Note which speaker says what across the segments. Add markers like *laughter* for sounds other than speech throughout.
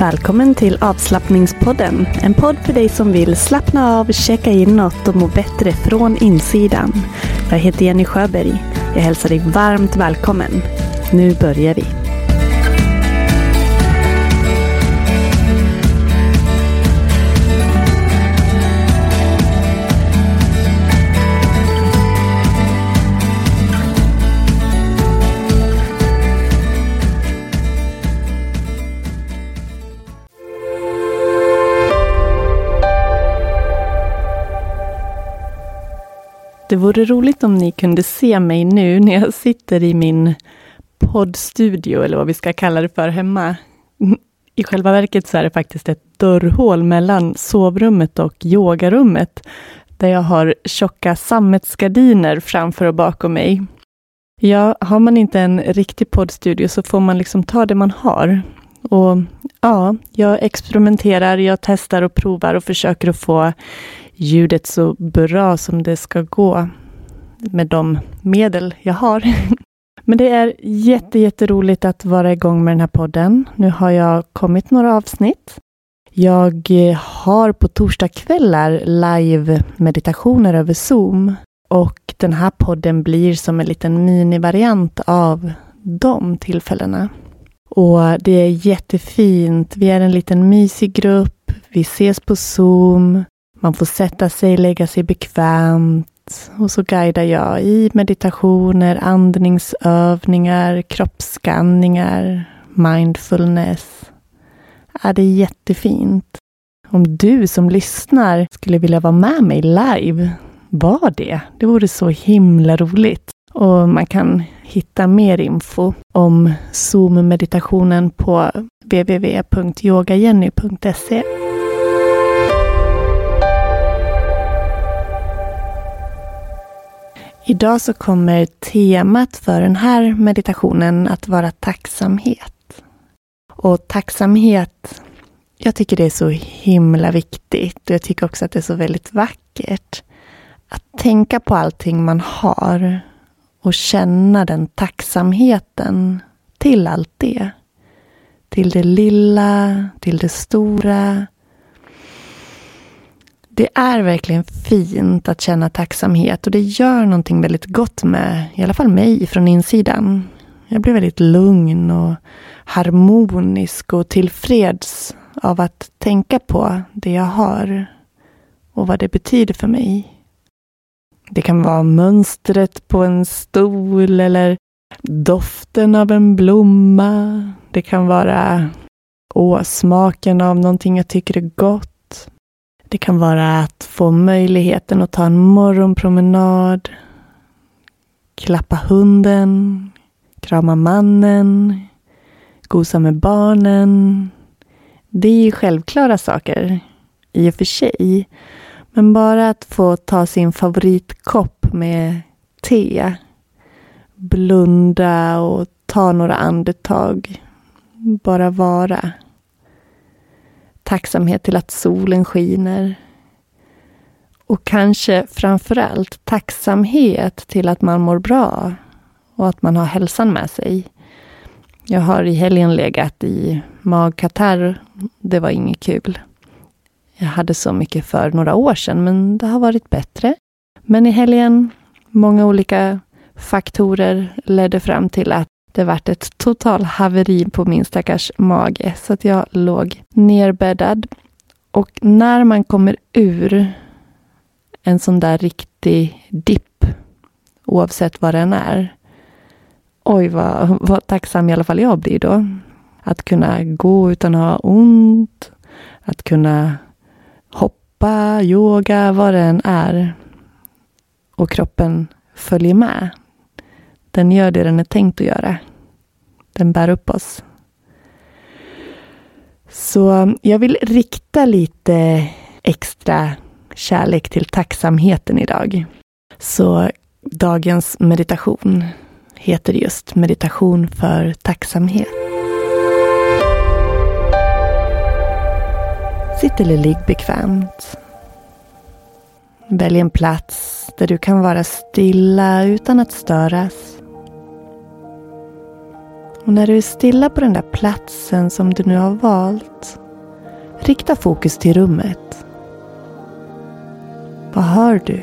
Speaker 1: Välkommen till avslappningspodden. En podd för dig som vill slappna av, checka inåt och må bättre från insidan. Jag heter Jenny Sjöberg. Jag hälsar dig varmt välkommen. Nu börjar vi. Det vore roligt om ni kunde se mig nu när jag sitter i min poddstudio, eller vad vi ska kalla det för, hemma. I själva verket så är det faktiskt ett dörrhål mellan sovrummet och yogarummet, där jag har tjocka sammetsgardiner framför och bakom mig. Ja, har man inte en riktig poddstudio så får man liksom ta det man har. Och ja, jag experimenterar, jag testar och provar och försöker att få ljudet så bra som det ska gå med de medel jag har. *laughs* Men det är jätte, jätteroligt att vara igång med den här podden. Nu har jag kommit några avsnitt. Jag eh, har på torsdagskvällar live-meditationer över Zoom och den här podden blir som en liten minivariant av de tillfällena. Och det är jättefint. Vi är en liten mysig grupp. Vi ses på Zoom. Man får sätta sig, lägga sig bekvämt och så guidar jag i meditationer, andningsövningar, kroppsskanningar, mindfulness. Ja, det är jättefint. Om du som lyssnar skulle vilja vara med mig live, var det. Det vore så himla roligt. Och man kan hitta mer info om Zoom-meditationen på www.yogajenny.se. Idag så kommer temat för den här meditationen att vara tacksamhet. Och tacksamhet, jag tycker det är så himla viktigt och jag tycker också att det är så väldigt vackert. Att tänka på allting man har och känna den tacksamheten till allt det. Till det lilla, till det stora, det är verkligen fint att känna tacksamhet och det gör någonting väldigt gott med, i alla fall mig, från insidan. Jag blir väldigt lugn och harmonisk och tillfreds av att tänka på det jag har och vad det betyder för mig. Det kan vara mönstret på en stol eller doften av en blomma. Det kan vara åsmaken smaken av någonting jag tycker är gott. Det kan vara att få möjligheten att ta en morgonpromenad, klappa hunden, krama mannen, gosa med barnen. Det är ju självklara saker i och för sig. Men bara att få ta sin favoritkopp med te, blunda och ta några andetag. Bara vara tacksamhet till att solen skiner. Och kanske framför allt tacksamhet till att man mår bra och att man har hälsan med sig. Jag har i helgen legat i magkatarr. Det var inget kul. Jag hade så mycket för några år sedan, men det har varit bättre. Men i helgen, många olika faktorer ledde fram till att det vart ett total haveri på min stackars mage, så att jag låg nerbäddad. Och när man kommer ur en sån där riktig dipp, oavsett vad den är, oj vad, vad tacksam i alla fall jag blir då. Att kunna gå utan att ha ont, att kunna hoppa, yoga, vad det än är. Och kroppen följer med. Den gör det den är tänkt att göra. Den bär upp oss. Så um, jag vill rikta lite extra kärlek till tacksamheten idag. Så dagens meditation heter just meditation för tacksamhet. Sitt eller ligg bekvämt. Välj en plats där du kan vara stilla utan att störas. Och när du är stilla på den där platsen som du nu har valt, rikta fokus till rummet. Vad hör du?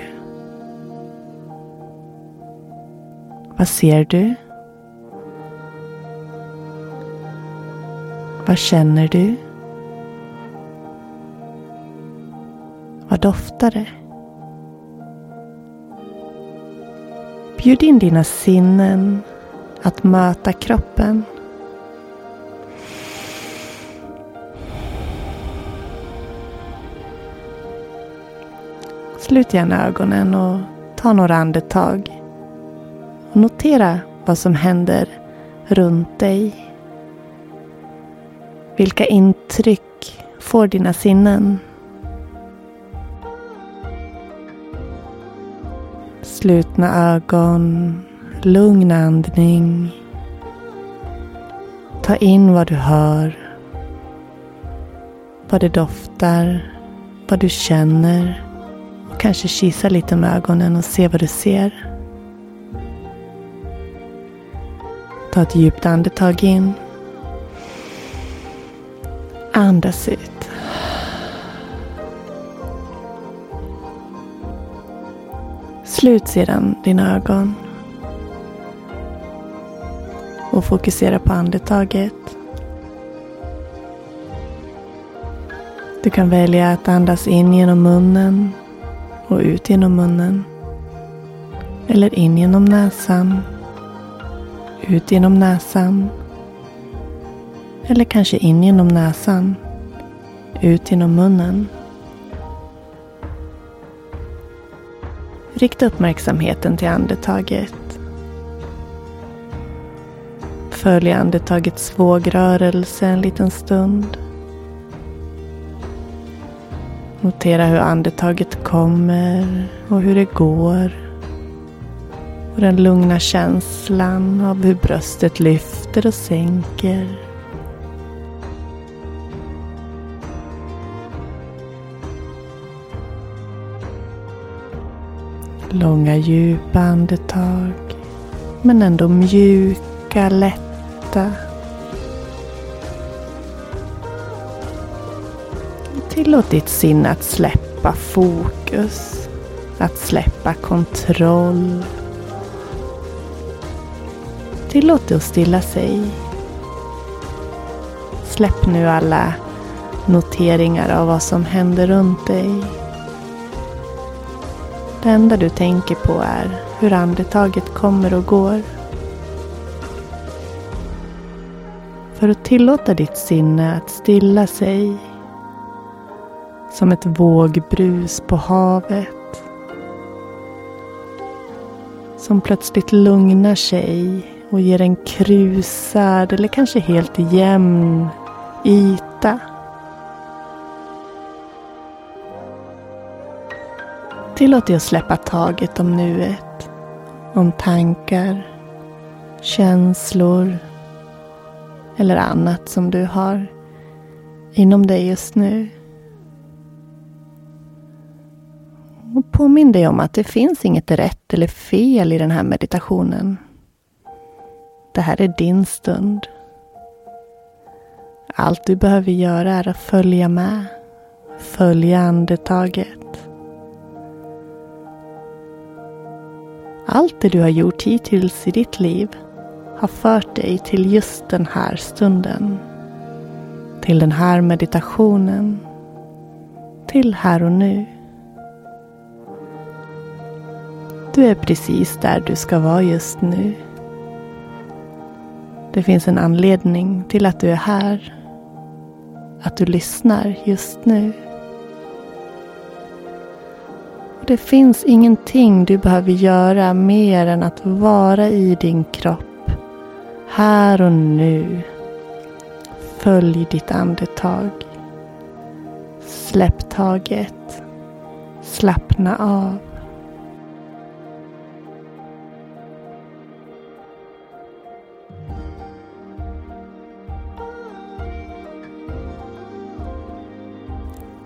Speaker 1: Vad ser du? Vad känner du? Vad doftar det? Bjud in dina sinnen att möta kroppen. Slut gärna ögonen och ta några andetag. Och notera vad som händer runt dig. Vilka intryck får dina sinnen? Slutna ögon, lugn andning. Ta in vad du hör. Vad det doftar, vad du känner. Och kanske kisa lite med ögonen och se vad du ser. Ta ett djupt andetag in. Andas ut. Slut sedan dina ögon. Och fokusera på andetaget. Du kan välja att andas in genom munnen och ut genom munnen. Eller in genom näsan ut genom näsan. Eller kanske in genom näsan. Ut genom munnen. Rikta uppmärksamheten till andetaget. Följ andetagets vågrörelse en liten stund. Notera hur andetaget kommer och hur det går. Och den lugna känslan av hur bröstet lyfter och sänker. Långa djupa andetag. Men ändå mjuka, lätta. Tillåt ditt sinne att släppa fokus. Att släppa kontroll. Tillåt det att stilla sig. Släpp nu alla noteringar av vad som händer runt dig. Det enda du tänker på är hur andetaget kommer och går. För att tillåta ditt sinne att stilla sig. Som ett vågbrus på havet. Som plötsligt lugnar sig och ger en krusad eller kanske helt jämn yta. Tillåt dig att släppa taget om nuet, om tankar, känslor eller annat som du har inom dig just nu. Och påminn dig om att det finns inget rätt eller fel i den här meditationen. Det här är din stund. Allt du behöver göra är att följa med. Följa andetaget. Allt det du har gjort hittills i ditt liv har fört dig till just den här stunden. Till den här meditationen. Till här och nu. Du är precis där du ska vara just nu. Det finns en anledning till att du är här. Att du lyssnar just nu. Det finns ingenting du behöver göra mer än att vara i din kropp. Här och nu. Följ ditt andetag. Släpp taget. Slappna av.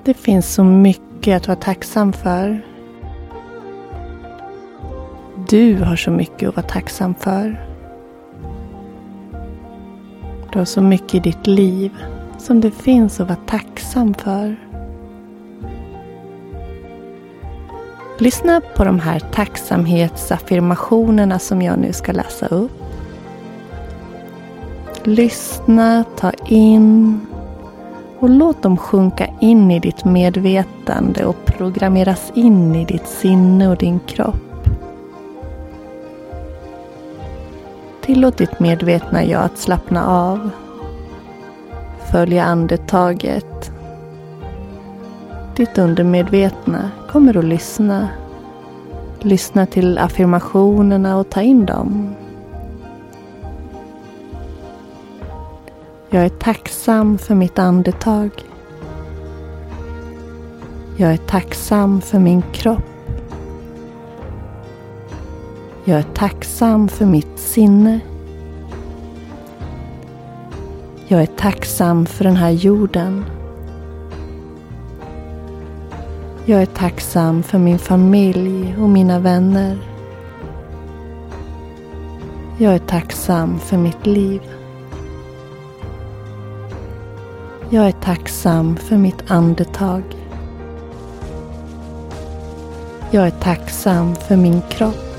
Speaker 1: Det finns så mycket att vara tacksam för. Du har så mycket att vara tacksam för. Du har så mycket i ditt liv som det finns att vara tacksam för. Lyssna på de här tacksamhetsaffirmationerna som jag nu ska läsa upp. Lyssna, ta in och låt dem sjunka in i ditt medvetande och programmeras in i ditt sinne och din kropp. Tillåt ditt medvetna jag att slappna av. Följa andetaget. Ditt undermedvetna kommer att lyssna. Lyssna till affirmationerna och ta in dem. Jag är tacksam för mitt andetag. Jag är tacksam för min kropp. Jag är tacksam för mitt sinne. Jag är tacksam för den här jorden. Jag är tacksam för min familj och mina vänner. Jag är tacksam för mitt liv. Jag är tacksam för mitt andetag. Jag är tacksam för min kropp.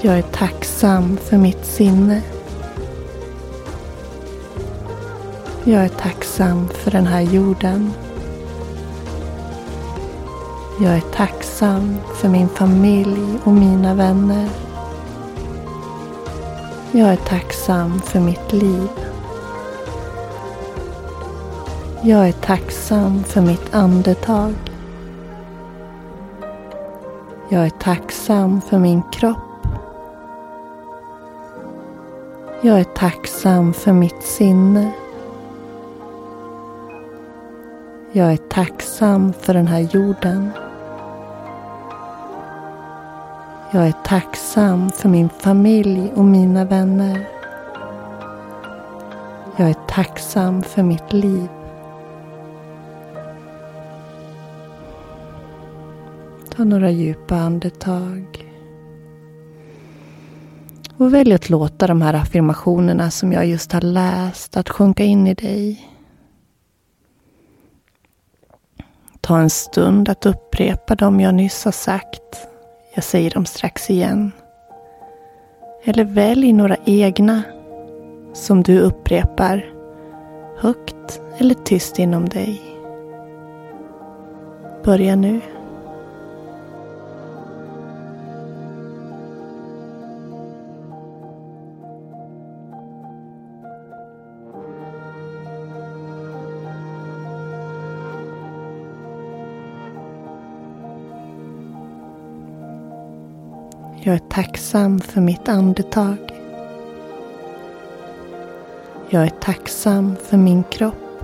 Speaker 1: Jag är tacksam för mitt sinne. Jag är tacksam för den här jorden. Jag är tacksam för min familj och mina vänner. Jag är tacksam för mitt liv. Jag är tacksam för mitt andetag. Jag är tacksam för min kropp. Jag är tacksam för mitt sinne. Jag är tacksam för den här jorden. Jag är tacksam för min familj och mina vänner. Jag är tacksam för mitt liv. Ta några djupa andetag. Och välj att låta de här affirmationerna som jag just har läst att sjunka in i dig. Ta en stund att upprepa dem jag nyss har sagt jag säger dem strax igen. Eller välj några egna som du upprepar högt eller tyst inom dig. Börja nu. Jag är tacksam för mitt andetag. Jag är tacksam för min kropp.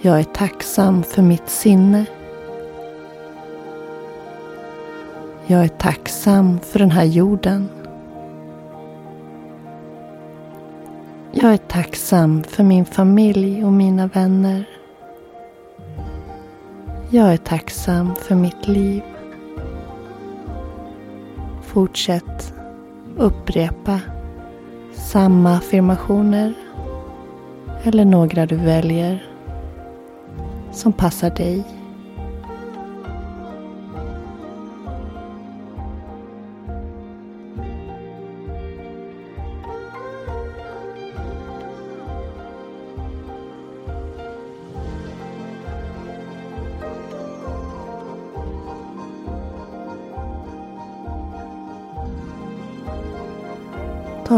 Speaker 1: Jag är tacksam för mitt sinne. Jag är tacksam för den här jorden. Jag är tacksam för min familj och mina vänner. Jag är tacksam för mitt liv. Fortsätt upprepa samma affirmationer eller några du väljer som passar dig.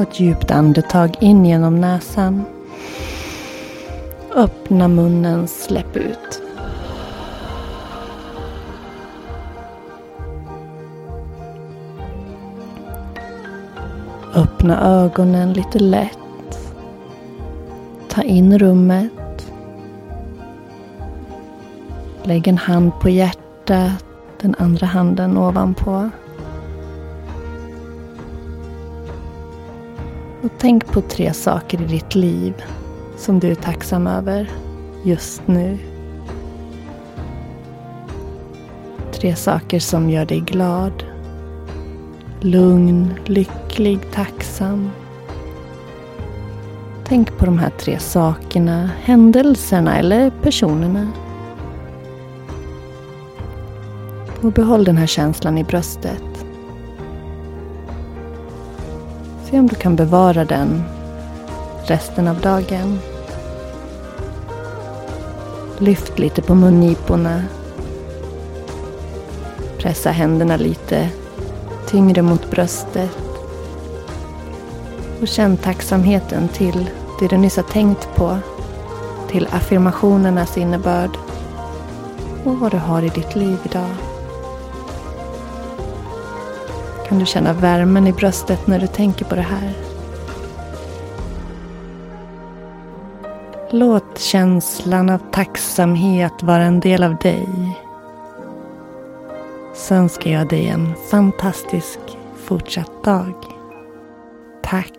Speaker 1: Ta ett djupt andetag in genom näsan. Öppna munnen, släpp ut. Öppna ögonen lite lätt. Ta in rummet. Lägg en hand på hjärtat, den andra handen ovanpå. Och tänk på tre saker i ditt liv som du är tacksam över just nu. Tre saker som gör dig glad, lugn, lycklig, tacksam. Tänk på de här tre sakerna, händelserna eller personerna. Och behåll den här känslan i bröstet. Se om du kan bevara den resten av dagen. Lyft lite på mungiporna. Pressa händerna lite tyngre mot bröstet. Och känn tacksamheten till det du nyss har tänkt på. Till affirmationernas innebörd. Och vad du har i ditt liv idag. Kan du känna värmen i bröstet när du tänker på det här? Låt känslan av tacksamhet vara en del av dig. Så önskar jag dig en fantastisk fortsatt dag. Tack.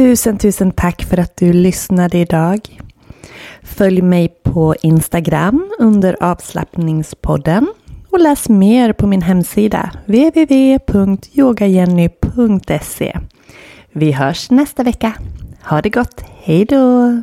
Speaker 1: Tusen, tusen tack för att du lyssnade idag. Följ mig på Instagram under avslappningspodden och läs mer på min hemsida www.yogajenny.se. Vi hörs nästa vecka. Ha det gott. Hej då!